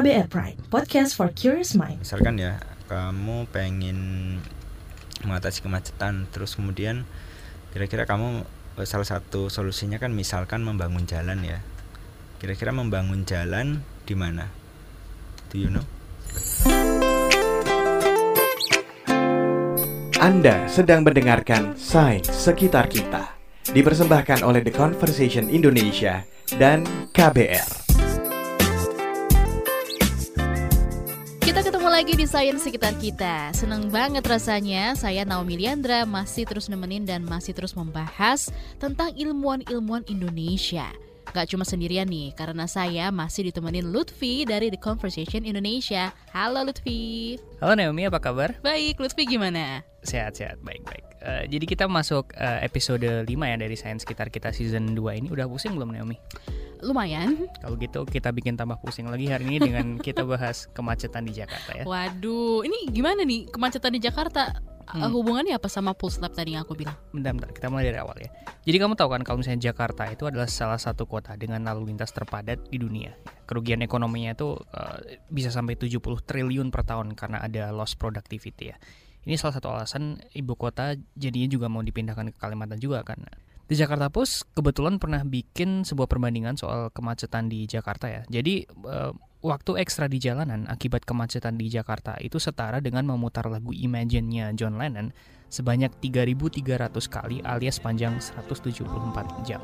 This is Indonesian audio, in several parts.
KBR Prime, podcast for curious mind. Misalkan ya, kamu pengen mengatasi kemacetan, terus kemudian kira-kira kamu eh, salah satu solusinya kan misalkan membangun jalan ya. Kira-kira membangun jalan di mana? Do you know? Anda sedang mendengarkan Sains Sekitar Kita. Dipersembahkan oleh The Conversation Indonesia dan KBR. Lagi di Sains Sekitar Kita. Seneng banget rasanya saya Naomi Liandra masih terus nemenin dan masih terus membahas tentang ilmuwan-ilmuwan Indonesia. Gak cuma sendirian nih, karena saya masih ditemenin Lutfi dari The Conversation Indonesia. Halo Lutfi. Halo Naomi, apa kabar? Baik, Lutfi gimana? Sehat-sehat, baik-baik. Uh, jadi kita masuk uh, episode 5 ya dari Sains Sekitar Kita season 2 ini. Udah pusing belum Naomi? Lumayan. Kalau gitu kita bikin tambah pusing lagi hari ini dengan kita bahas kemacetan di Jakarta ya. Waduh, ini gimana nih kemacetan di Jakarta? Hmm. Uh, hubungannya apa sama pulse lab tadi yang aku bilang? Bentar, bentar, kita mulai dari awal ya. Jadi kamu tahu kan kalau misalnya Jakarta itu adalah salah satu kota dengan lalu lintas terpadat di dunia. Kerugian ekonominya itu uh, bisa sampai 70 triliun per tahun karena ada loss productivity ya. Ini salah satu alasan ibu kota jadinya juga mau dipindahkan ke Kalimantan juga kan. Di Jakarta Pus kebetulan pernah bikin sebuah perbandingan soal kemacetan di Jakarta ya. Jadi uh, waktu ekstra di jalanan akibat kemacetan di Jakarta itu setara dengan memutar lagu Imagine-nya John Lennon sebanyak 3.300 kali alias panjang 174 jam.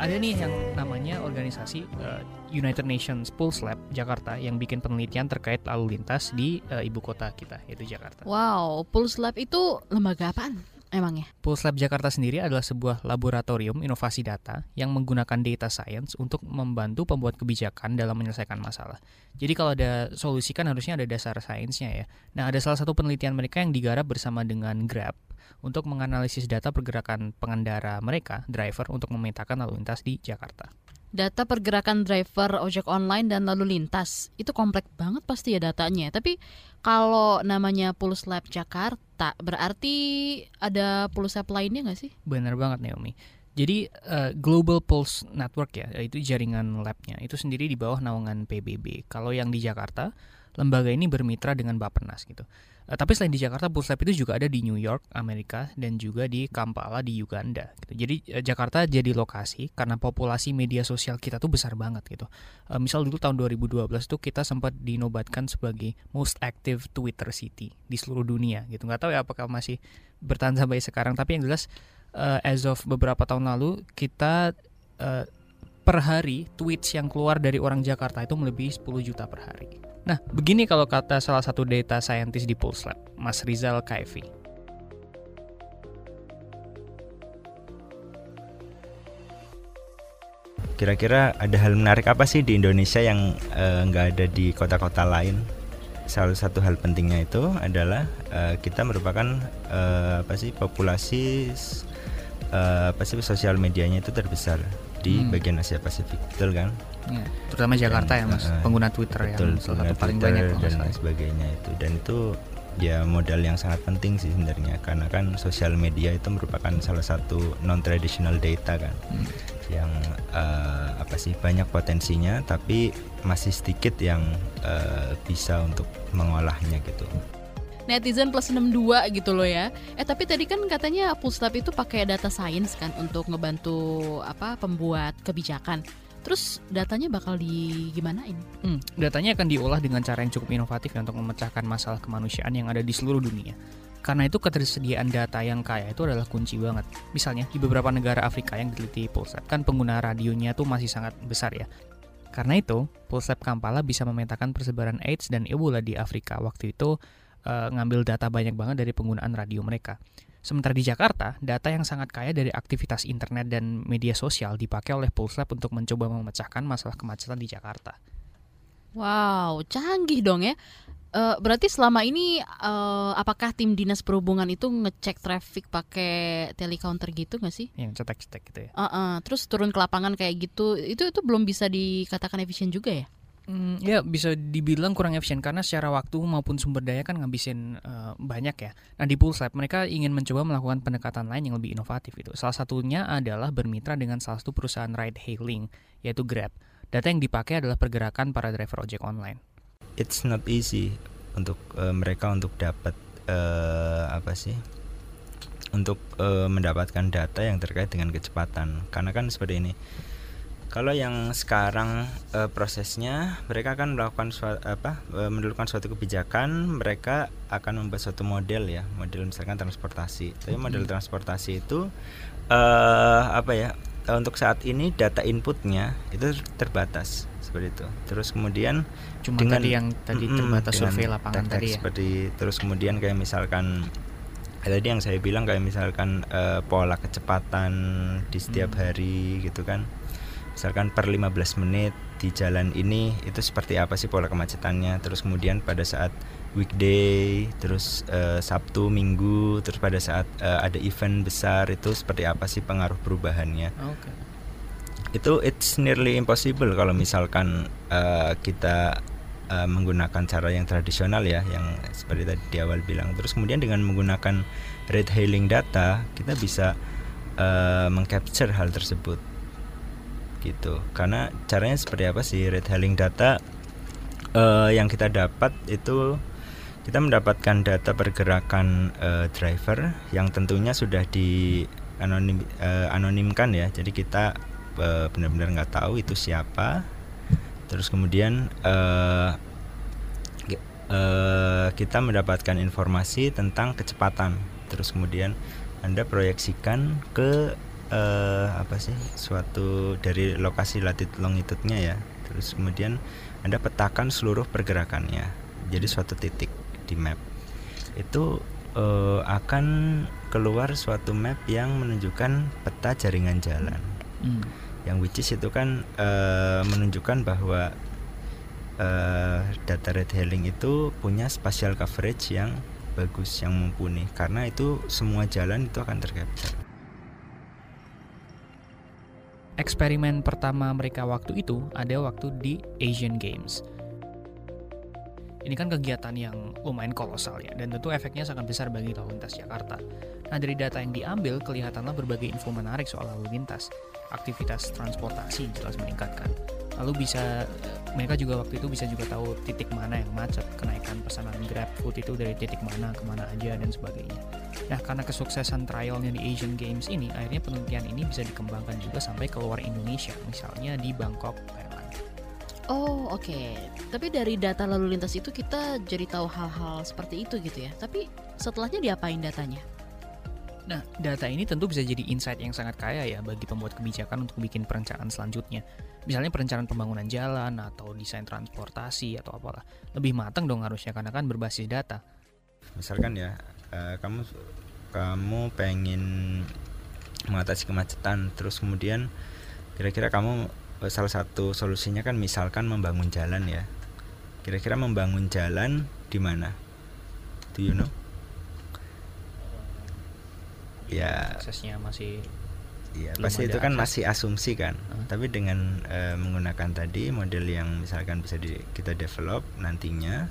Ada nih yang namanya organisasi uh, United Nations Pulse Lab Jakarta yang bikin penelitian terkait lalu lintas di uh, ibu kota kita yaitu Jakarta. Wow, Pulse Lab itu lembaga apaan? Emangnya? Pulse Lab Jakarta sendiri adalah sebuah laboratorium inovasi data yang menggunakan data science untuk membantu pembuat kebijakan dalam menyelesaikan masalah. Jadi kalau ada solusi kan harusnya ada dasar sainsnya ya. Nah ada salah satu penelitian mereka yang digarap bersama dengan Grab untuk menganalisis data pergerakan pengendara mereka, driver, untuk memetakan lalu lintas di Jakarta. Data pergerakan driver ojek online dan lalu lintas itu kompleks banget pasti ya datanya. Tapi kalau namanya Pulse Lab Jakarta berarti ada Pulse Lab lainnya nggak sih? Benar banget Naomi. Jadi uh, Global Pulse Network ya, itu jaringan labnya itu sendiri di bawah naungan PBB. Kalau yang di Jakarta, lembaga ini bermitra dengan Bappenas gitu. Uh, tapi selain di Jakarta, Lab itu juga ada di New York, Amerika, dan juga di Kampala di Uganda. Gitu. Jadi uh, Jakarta jadi lokasi karena populasi media sosial kita tuh besar banget gitu. Uh, misal dulu tahun 2012 tuh kita sempat dinobatkan sebagai most active Twitter city di seluruh dunia gitu. Nggak tahu ya apakah masih bertahan sampai sekarang. Tapi yang jelas uh, as of beberapa tahun lalu kita uh, per hari tweets yang keluar dari orang Jakarta itu melebihi 10 juta per hari. Nah, begini kalau kata salah satu data scientist di Pulse Lab, Mas Rizal Kaifi. Kira-kira ada hal menarik apa sih di Indonesia yang eh, nggak ada di kota-kota lain? Salah satu hal pentingnya itu adalah uh, kita merupakan uh, apa sih populasi uh, apa sih sosial medianya itu terbesar di hmm. bagian Asia Pasifik, betul kan? Ya, terutama Jakarta dan, ya mas, uh, pengguna Twitter betul, yang salah satu paling banyak dan lain sebagainya itu dan itu ya modal yang sangat penting sih sebenarnya karena kan sosial media itu merupakan salah satu non traditional data kan hmm. yang uh, apa sih banyak potensinya tapi masih sedikit yang uh, bisa untuk mengolahnya gitu netizen plus 62 gitu loh ya. Eh tapi tadi kan katanya Pulstab itu pakai data science kan untuk ngebantu apa pembuat kebijakan. Terus datanya bakal di gimanain? Hmm, datanya akan diolah dengan cara yang cukup inovatif untuk memecahkan masalah kemanusiaan yang ada di seluruh dunia. Karena itu ketersediaan data yang kaya itu adalah kunci banget. Misalnya di beberapa negara Afrika yang diteliti Pulsat kan pengguna radionya tuh masih sangat besar ya. Karena itu, Pulsat Kampala bisa memetakan persebaran AIDS dan Ebola di Afrika waktu itu uh, ngambil data banyak banget dari penggunaan radio mereka. Sementara di Jakarta, data yang sangat kaya dari aktivitas internet dan media sosial dipakai oleh Pulse Lab untuk mencoba memecahkan masalah kemacetan di Jakarta. Wow, canggih dong ya. Uh, berarti selama ini uh, apakah tim dinas perhubungan itu ngecek traffic pakai telecounter gitu nggak sih? Yang cetek-cetek gitu ya. Uh -uh, terus turun ke lapangan kayak gitu, itu itu belum bisa dikatakan efisien juga ya? Hmm, ya bisa dibilang kurang efisien karena secara waktu maupun sumber daya kan ngabisin uh, banyak ya. Nah di Pulse Lab mereka ingin mencoba melakukan pendekatan lain yang lebih inovatif itu. Salah satunya adalah bermitra dengan salah satu perusahaan ride hailing yaitu Grab. Data yang dipakai adalah pergerakan para driver ojek online. It's not easy untuk uh, mereka untuk dapat uh, apa sih? Untuk uh, mendapatkan data yang terkait dengan kecepatan. Karena kan seperti ini kalau yang sekarang e, prosesnya mereka akan melakukan suatu, apa e, suatu kebijakan, mereka akan membuat suatu model ya, model misalkan transportasi. Tapi model hmm. transportasi itu e, apa ya? E, untuk saat ini data inputnya itu terbatas seperti itu. Terus kemudian cuma dengan, tadi yang tadi terbatas survei lapangan tadi ya. Seperti terus kemudian kayak misalkan tadi yang saya bilang kayak misalkan e, pola kecepatan di setiap hmm. hari gitu kan misalkan per 15 menit di jalan ini itu seperti apa sih pola kemacetannya? Terus kemudian pada saat weekday terus uh, Sabtu Minggu terus pada saat uh, ada event besar itu seperti apa sih pengaruh perubahannya? Okay. itu it's nearly impossible kalau misalkan uh, kita uh, menggunakan cara yang tradisional ya yang seperti tadi di awal bilang. Terus kemudian dengan menggunakan rate hailing data kita bisa uh, mengcapture hal tersebut gitu. Karena caranya seperti apa sih? Red hailing data uh, yang kita dapat itu kita mendapatkan data pergerakan uh, driver yang tentunya sudah di anonim uh, anonimkan ya. Jadi kita uh, benar-benar nggak tahu itu siapa. Terus kemudian uh, uh, kita mendapatkan informasi tentang kecepatan. Terus kemudian anda proyeksikan ke uh, apa sih suatu dari lokasi latitude longitude-nya ya. Terus kemudian anda petakan seluruh pergerakannya jadi suatu titik di map. Itu uh, akan keluar suatu map yang menunjukkan peta jaringan jalan. Hmm. yang which is itu kan uh, menunjukkan bahwa uh, data retailing itu punya spatial coverage yang bagus yang mumpuni. Karena itu semua jalan itu akan tercapture eksperimen pertama mereka waktu itu ada waktu di Asian Games. Ini kan kegiatan yang lumayan kolosal ya, dan tentu efeknya sangat besar bagi lalu lintas Jakarta. Nah, dari data yang diambil, kelihatanlah berbagai info menarik soal lalu lintas. Aktivitas transportasi jelas meningkatkan. Lalu bisa, mereka juga waktu itu bisa juga tahu titik mana yang macet, kenaikan pesanan Grab Food itu dari titik mana, ke mana aja, dan sebagainya. Nah, karena kesuksesan trialnya di Asian Games ini, akhirnya penelitian ini bisa dikembangkan juga sampai keluar Indonesia, misalnya di Bangkok, Thailand. Oh, oke. Okay. Tapi dari data lalu lintas itu kita jadi tahu hal-hal seperti itu gitu ya. Tapi setelahnya diapain datanya? Nah, data ini tentu bisa jadi insight yang sangat kaya ya bagi pembuat kebijakan untuk bikin perencanaan selanjutnya. Misalnya perencanaan pembangunan jalan atau desain transportasi atau apalah. Lebih matang dong harusnya karena kan berbasis data. Misalkan ya, uh, kamu kamu pengen mengatasi kemacetan terus kemudian kira-kira kamu eh, salah satu solusinya kan misalkan membangun jalan ya kira-kira membangun jalan di mana do you know ya aksesnya masih Iya, pasti itu kan akses. masih asumsi kan. Hmm. Tapi dengan uh, menggunakan tadi model yang misalkan bisa di, kita develop nantinya,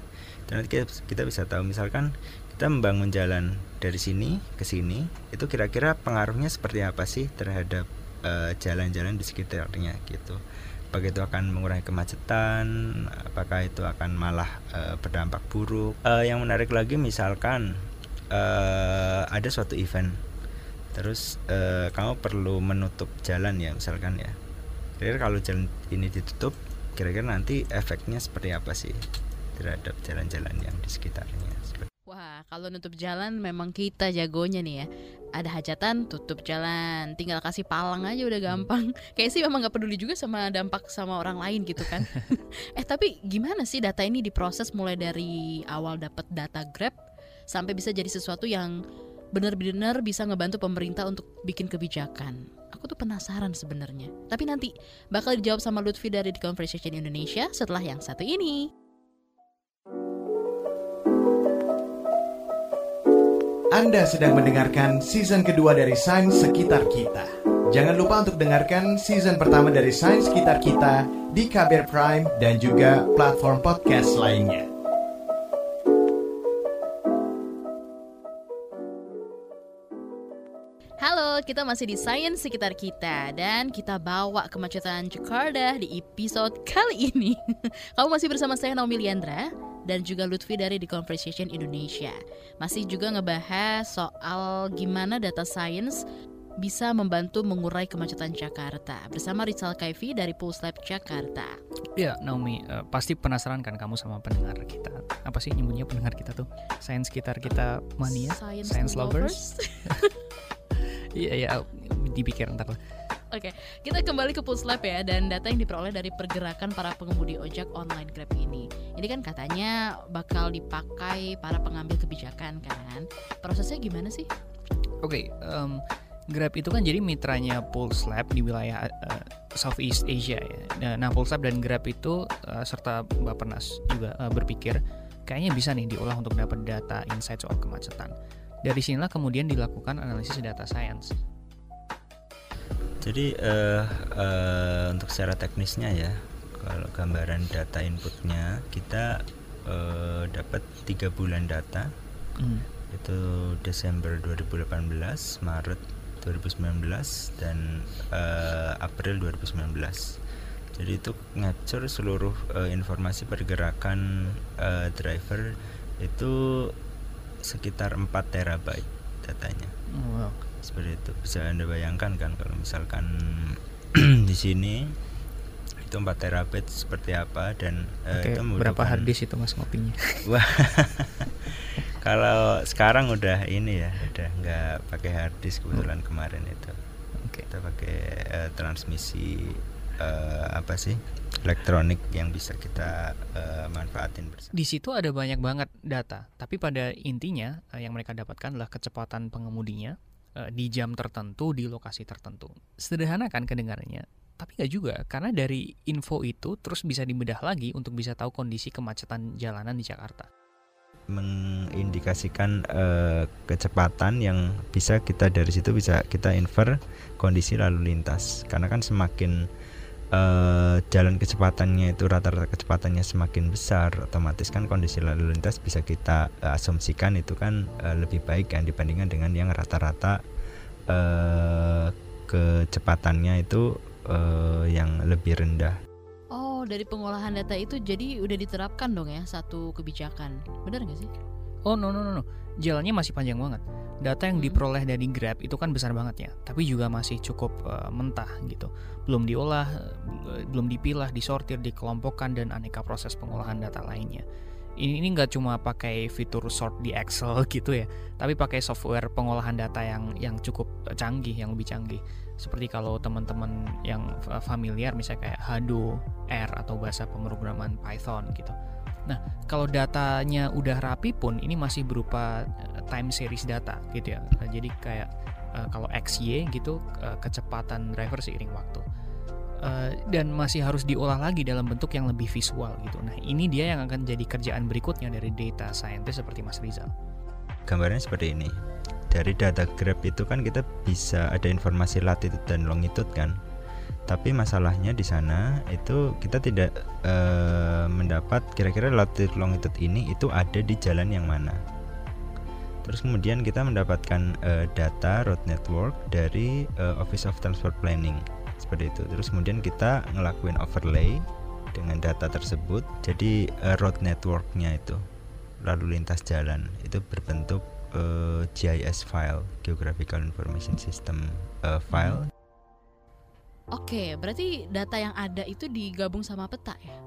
nanti kita, kita bisa tahu misalkan kita membangun jalan dari sini ke sini itu kira-kira pengaruhnya seperti apa sih terhadap eh, jalan-jalan uh, di sekitarnya gitu? Apakah itu akan mengurangi kemacetan? Apakah itu akan malah uh, berdampak buruk? Uh, yang menarik lagi misalkan uh, ada suatu event. Terus uh, kamu perlu menutup jalan ya misalkan ya. Kira-kira kalau jalan ini ditutup kira-kira nanti efeknya seperti apa sih terhadap jalan-jalan yang di sekitarnya Kalau nutup jalan memang kita jagonya nih ya. Ada hajatan, tutup jalan. Tinggal kasih palang aja udah gampang. Kayak sih memang gak peduli juga sama dampak sama orang lain gitu kan. eh tapi gimana sih data ini diproses mulai dari awal dapat data Grab sampai bisa jadi sesuatu yang benar-benar bisa ngebantu pemerintah untuk bikin kebijakan. Aku tuh penasaran sebenarnya. Tapi nanti bakal dijawab sama Lutfi dari The Conversation Indonesia setelah yang satu ini. Anda sedang mendengarkan season kedua dari Sains Sekitar Kita Jangan lupa untuk dengarkan season pertama dari Sains Sekitar Kita di KBR Prime dan juga platform podcast lainnya. Halo, kita masih di Science sekitar kita dan kita bawa kemacetan Jakarta di episode kali ini. Kamu masih bersama saya Naomi Liandra dan juga Lutfi dari The Conversation Indonesia. Masih juga ngebahas soal gimana data science bisa membantu mengurai kemacetan Jakarta bersama Rizal Kaifi dari Pulse Lab Jakarta. Ya, Naomi, uh, pasti penasaran kan kamu sama pendengar kita. Apa sih nyebutnya pendengar kita tuh? Sains sekitar kita mania? Science, Science lovers. Iya, ya, dipikir ntar lah. Oke, kita kembali ke Pulse Lab ya dan data yang diperoleh dari pergerakan para pengemudi ojek online Grab ini. Ini kan katanya bakal dipakai para pengambil kebijakan kan. Prosesnya gimana sih? Oke, em, Grab itu kan jadi mitranya Pulse Lab di wilayah eh, Southeast Asia ya. Nah, Nah, Pulse Lab dan Grab itu eh, serta Bapenas juga eh, berpikir kayaknya bisa nih diolah untuk dapat data insight soal kemacetan. Dari sinilah kemudian dilakukan analisis data science. Jadi eh, eh, untuk secara teknisnya ya, kalau gambaran data inputnya kita eh, dapat tiga bulan data Hmm. itu Desember 2018, Maret 2019 dan eh, April 2019. Jadi itu ngacur seluruh eh, informasi pergerakan eh, driver itu sekitar 4 terabyte datanya. Wow. Seperti itu. Bisa Anda bayangkan kan kalau misalkan di sini itu 4 terabyte seperti apa dan Oke, itu berapa hard disk itu mas ngopinya? Wah. Kalau sekarang udah ini ya, udah nggak pakai hard disk kebetulan kemarin itu. Oke. Kita pakai eh, transmisi eh, apa sih? elektronik yang bisa kita eh, manfaatin bersama. Di situ ada banyak banget data, tapi pada intinya eh, yang mereka dapatkan adalah kecepatan pengemudinya di jam tertentu di lokasi tertentu. Sederhana kan kedengarannya, tapi nggak juga karena dari info itu terus bisa dibedah lagi untuk bisa tahu kondisi kemacetan jalanan di Jakarta. mengindikasikan eh, kecepatan yang bisa kita dari situ bisa kita infer kondisi lalu lintas karena kan semakin eh, jalan kecepatannya itu rata-rata kecepatannya semakin besar otomatis kan kondisi lalu lintas bisa kita eh, asumsikan itu kan eh, lebih baik kan dibandingkan dengan yang rata-rata eh, kecepatannya itu eh, yang lebih rendah Oh, dari pengolahan data itu jadi udah diterapkan dong ya satu kebijakan. Benar nggak sih? Oh no no no no, jalannya masih panjang banget. Data yang Hmm. diperoleh dari Grab itu kan besar banget ya, tapi juga masih cukup eh, mentah gitu. Belum diolah, eh, belum dipilah, disortir, dikelompokkan dan aneka proses pengolahan data lainnya. Ini ini nggak cuma pakai fitur sort di Excel gitu ya, tapi pakai software pengolahan data yang yang cukup eh, canggih, yang lebih canggih. Seperti kalau teman-teman yang familiar misalnya kayak Hado, R atau bahasa pemrograman Python gitu. Nah, kalau datanya udah rapi pun ini masih berupa eh, time series data gitu ya. Nah, jadi kayak eh, kalau XY gitu eh, kecepatan driver seiring waktu. Eh, dan masih harus diolah lagi dalam bentuk yang lebih visual gitu. Nah, ini dia yang akan jadi kerjaan berikutnya dari data scientist seperti Mas Rizal. gambarnya seperti ini dari data Grab itu kan kita bisa ada informasi latitude dan longitude kan tapi masalahnya di sana itu kita tidak eh, mendapat kira-kira latitude longitude ini itu ada di jalan yang mana. Terus kemudian kita mendapatkan eh, data road network dari eh, Office of Transport Planning. Seperti itu. Terus kemudian kita ngelakuin overlay dengan data tersebut jadi eh, road networknya itu. Lalu lintas jalan. Itu berbentuk eh, GIS file Geographical Information System eh, file Oke, berarti data yang ada itu digabung sama peta ya?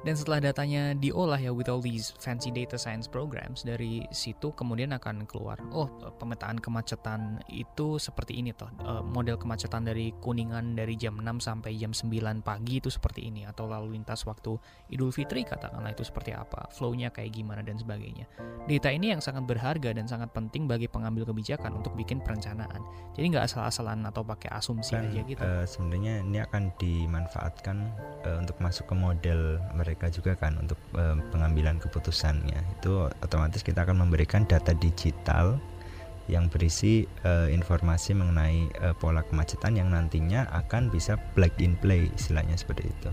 Dan setelah datanya diolah ya with all these fancy data science programs dari situ kemudian akan keluar oh pemetaan kemacetan itu seperti ini toh. Eh, model kemacetan dari Kuningan dari jam 6 sampai jam 9 pagi itu seperti ini atau lalu lintas waktu Idul Fitri katakanlah itu seperti apa flow-nya kayak gimana dan sebagainya. Data ini yang sangat berharga dan sangat penting bagi pengambil kebijakan untuk bikin perencanaan. Jadi nggak asal-asalan atau pakai asumsi dan aja gitu. eh, sebenarnya ini akan dimanfaatkan eh, untuk masuk ke model mereka juga kan untuk eh, pengambilan keputusannya. Itu otomatis kita akan memberikan data digital yang berisi uh, informasi mengenai uh, pola kemacetan yang nantinya akan bisa plug in play istilahnya seperti itu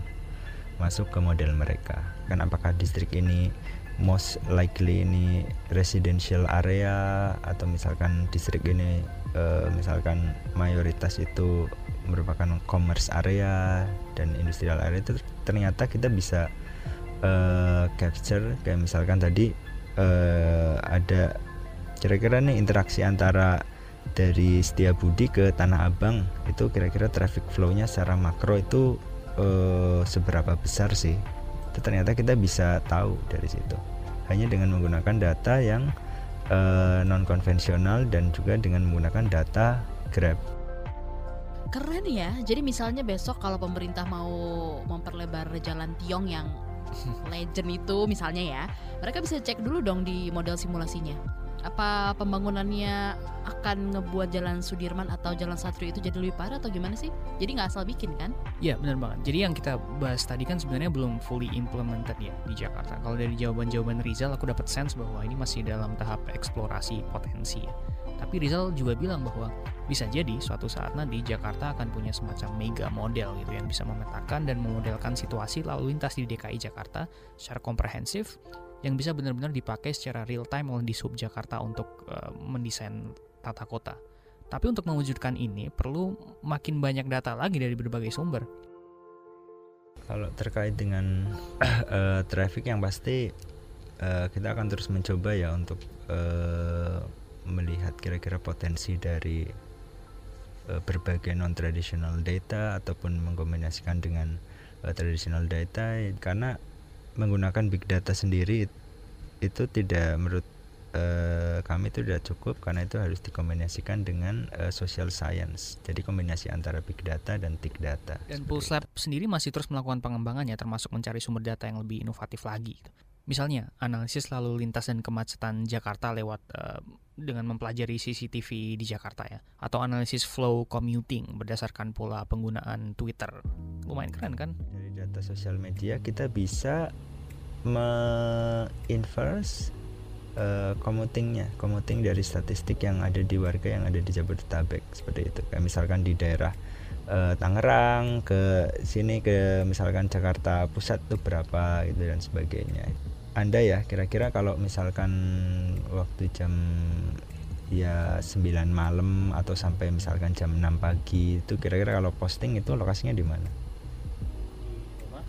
masuk ke model mereka. Kan apakah distrik ini most likely ini residential area atau misalkan distrik ini uh, misalkan mayoritas itu merupakan commerce area dan industrial area itu ternyata kita bisa uh, capture kayak misalkan tadi uh, ada kira-kira nih interaksi antara dari Setiabudi ke Tanah Abang itu kira-kira traffic flow-nya secara makro itu uh, seberapa besar sih? Itu ternyata kita bisa tahu dari situ. Hanya dengan menggunakan data yang uh, non konvensional dan juga dengan menggunakan data Grab. Keren ya. Jadi misalnya besok kalau pemerintah mau memperlebar jalan Tiong yang legend itu misalnya ya mereka bisa cek dulu dong di model simulasinya apa pembangunannya akan ngebuat jalan Sudirman atau jalan Satrio itu jadi lebih parah atau gimana sih? Jadi nggak asal bikin kan? Ya benar banget. Jadi yang kita bahas tadi kan sebenarnya belum fully implemented ya di Jakarta. Kalau dari jawaban-jawaban Rizal aku dapat sense bahwa ini masih dalam tahap eksplorasi potensi ya. Tapi Rizal juga bilang bahwa bisa jadi suatu saat nanti Jakarta akan punya semacam mega model gitu yang bisa memetakan dan memodelkan situasi lalu lintas di DKI Jakarta secara komprehensif yang bisa benar-benar dipakai secara real time oleh di sub Jakarta untuk uh, mendesain tata kota. Tapi untuk mewujudkan ini perlu makin banyak data lagi dari berbagai sumber. Kalau terkait dengan uh, traffic yang pasti uh, kita akan terus mencoba ya untuk uh, melihat kira-kira potensi dari berbagai non traditional data ataupun mengkombinasikan dengan uh, traditional data karena menggunakan big data sendiri itu tidak menurut uh, kami itu tidak cukup karena itu harus dikombinasikan dengan uh, social science. Jadi kombinasi antara big data dan big data. Dan Pulse Lab sendiri masih terus melakukan pengembangannya termasuk mencari sumber data yang lebih inovatif lagi. Misalnya, analisis lalu lintas dan kemacetan Jakarta lewat uh, dengan mempelajari CCTV di Jakarta ya, atau analisis flow commuting berdasarkan pola penggunaan Twitter. Lumayan keren kan? Dari data sosial media kita bisa me-inverse uh, commutingnya, commuting dari statistik yang ada di warga yang ada di Jabodetabek seperti itu. Kayak misalkan di daerah uh, Tangerang ke sini ke misalkan Jakarta Pusat tuh berapa gitu dan sebagainya. Anda ya kira-kira kalau misalkan waktu jam ya 9 malam atau sampai misalkan jam 6 pagi itu kira-kira kalau posting itu lokasinya di mana?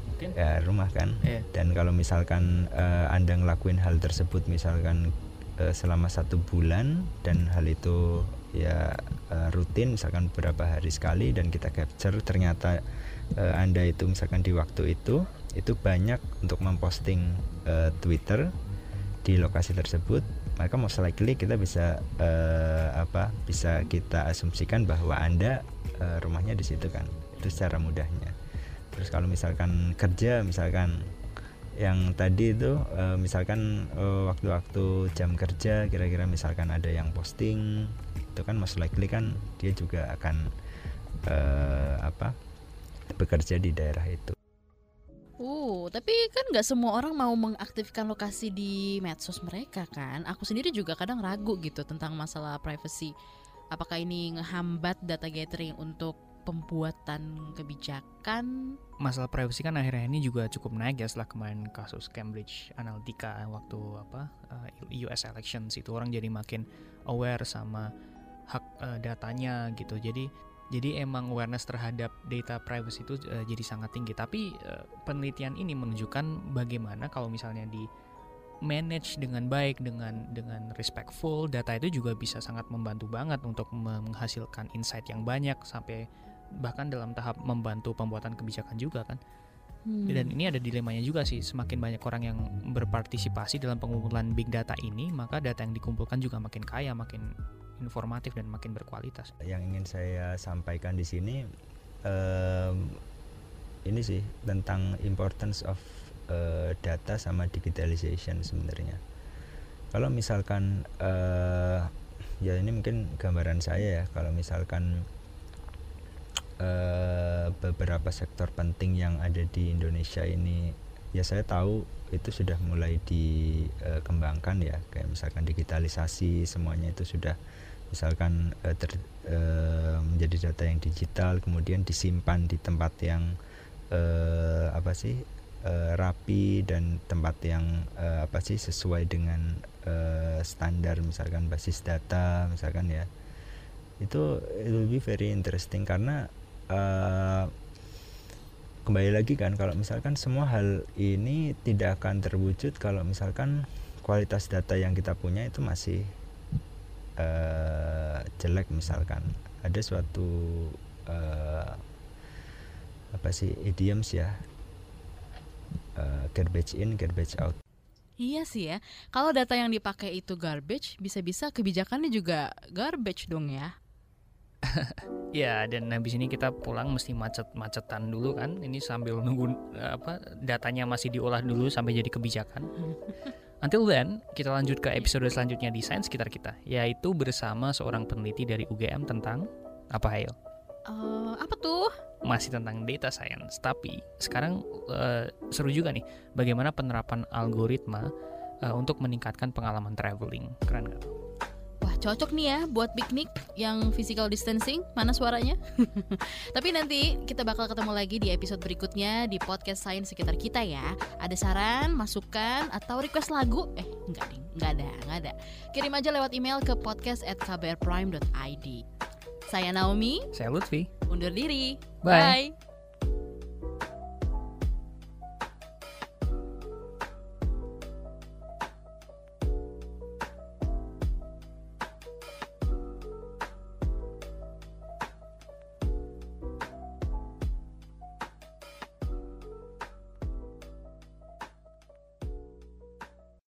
Mungkin Ya rumah kan. Iya. Dan kalau misalkan uh, Anda ngelakuin hal tersebut misalkan uh, selama satu bulan dan hal itu ya uh, rutin misalkan beberapa hari sekali dan kita capture ternyata uh, Anda itu misalkan di waktu itu itu banyak untuk memposting uh, Twitter di lokasi tersebut. Maka most likely kita bisa uh, apa bisa kita asumsikan bahwa anda uh, rumahnya di situ kan. Itu secara mudahnya. Terus kalau misalkan kerja misalkan yang tadi itu uh, misalkan uh, waktu-waktu jam kerja kira-kira misalkan ada yang posting itu kan most likely kan dia juga akan uh, apa bekerja di daerah itu Uh, tapi kan nggak semua orang mau mengaktifkan lokasi di medsos mereka kan. Aku sendiri juga kadang ragu gitu tentang masalah privacy. Apakah ini ngehambat data gathering untuk pembuatan kebijakan? masalah privacy kan akhirnya ini juga cukup naik ya setelah kemarin kasus Cambridge Analytica waktu apa uh, US elections itu orang jadi makin aware sama hak uh, datanya gitu. Jadi jadi emang awareness terhadap data privacy itu uh, jadi sangat tinggi. Tapi uh, penelitian ini menunjukkan bagaimana kalau misalnya di manage dengan baik dengan dengan respectful data itu juga bisa sangat membantu banget untuk menghasilkan insight yang banyak sampai bahkan dalam tahap membantu pembuatan kebijakan juga kan. Hmm. Dan ini ada dilemanya juga sih, semakin banyak orang yang berpartisipasi dalam pengumpulan big data ini, maka data yang dikumpulkan juga makin kaya, makin informatif dan makin berkualitas. yang ingin saya sampaikan di sini em, ini sih tentang importance of eh, data sama digitalization sebenarnya kalau misalkan eh, ya ini mungkin gambaran saya ya kalau misalkan eh, beberapa sektor penting yang ada di Indonesia ini ya saya tahu itu sudah mulai dikembangkan ya kayak misalkan digitalisasi semuanya itu sudah misalkan uh, ter, uh, menjadi data yang digital kemudian disimpan di tempat yang uh, apa sih uh, rapi dan tempat yang uh, apa sih sesuai dengan uh, standar misalkan basis data misalkan ya. Itu it will be very interesting karena uh, kembali lagi kan kalau misalkan semua hal ini tidak akan terwujud kalau misalkan kualitas data yang kita punya itu masih uh, jelek misalkan. Ada suatu uh, apa sih idioms ya. Uh, garbage in garbage out. Iya sih ya, kalau data yang dipakai itu garbage, bisa-bisa kebijakannya juga garbage dong ya. ya dan habis ini kita pulang mesti macet-macetan dulu kan. Ini sambil nunggu apa datanya masih diolah dulu sampai jadi kebijakan Until then, kita lanjut ke episode selanjutnya di Sains sekitar kita, yaitu bersama seorang peneliti dari UGM tentang apa ayo? Uh, apa tuh? Masih tentang data science, tapi sekarang uh, seru juga nih, bagaimana penerapan algoritma uh, untuk meningkatkan pengalaman traveling. Keren gak? Cocok nih ya buat piknik yang physical distancing Mana suaranya? Tapi nanti kita bakal ketemu lagi di episode berikutnya Di podcast Sains sekitar kita ya Ada saran, masukan, atau request lagu? Eh enggak nih, enggak ada, enggak ada Kirim aja lewat email ke podcast at kbrprime.id Saya Naomi Saya Lutfi Undur diri Bye. Bye.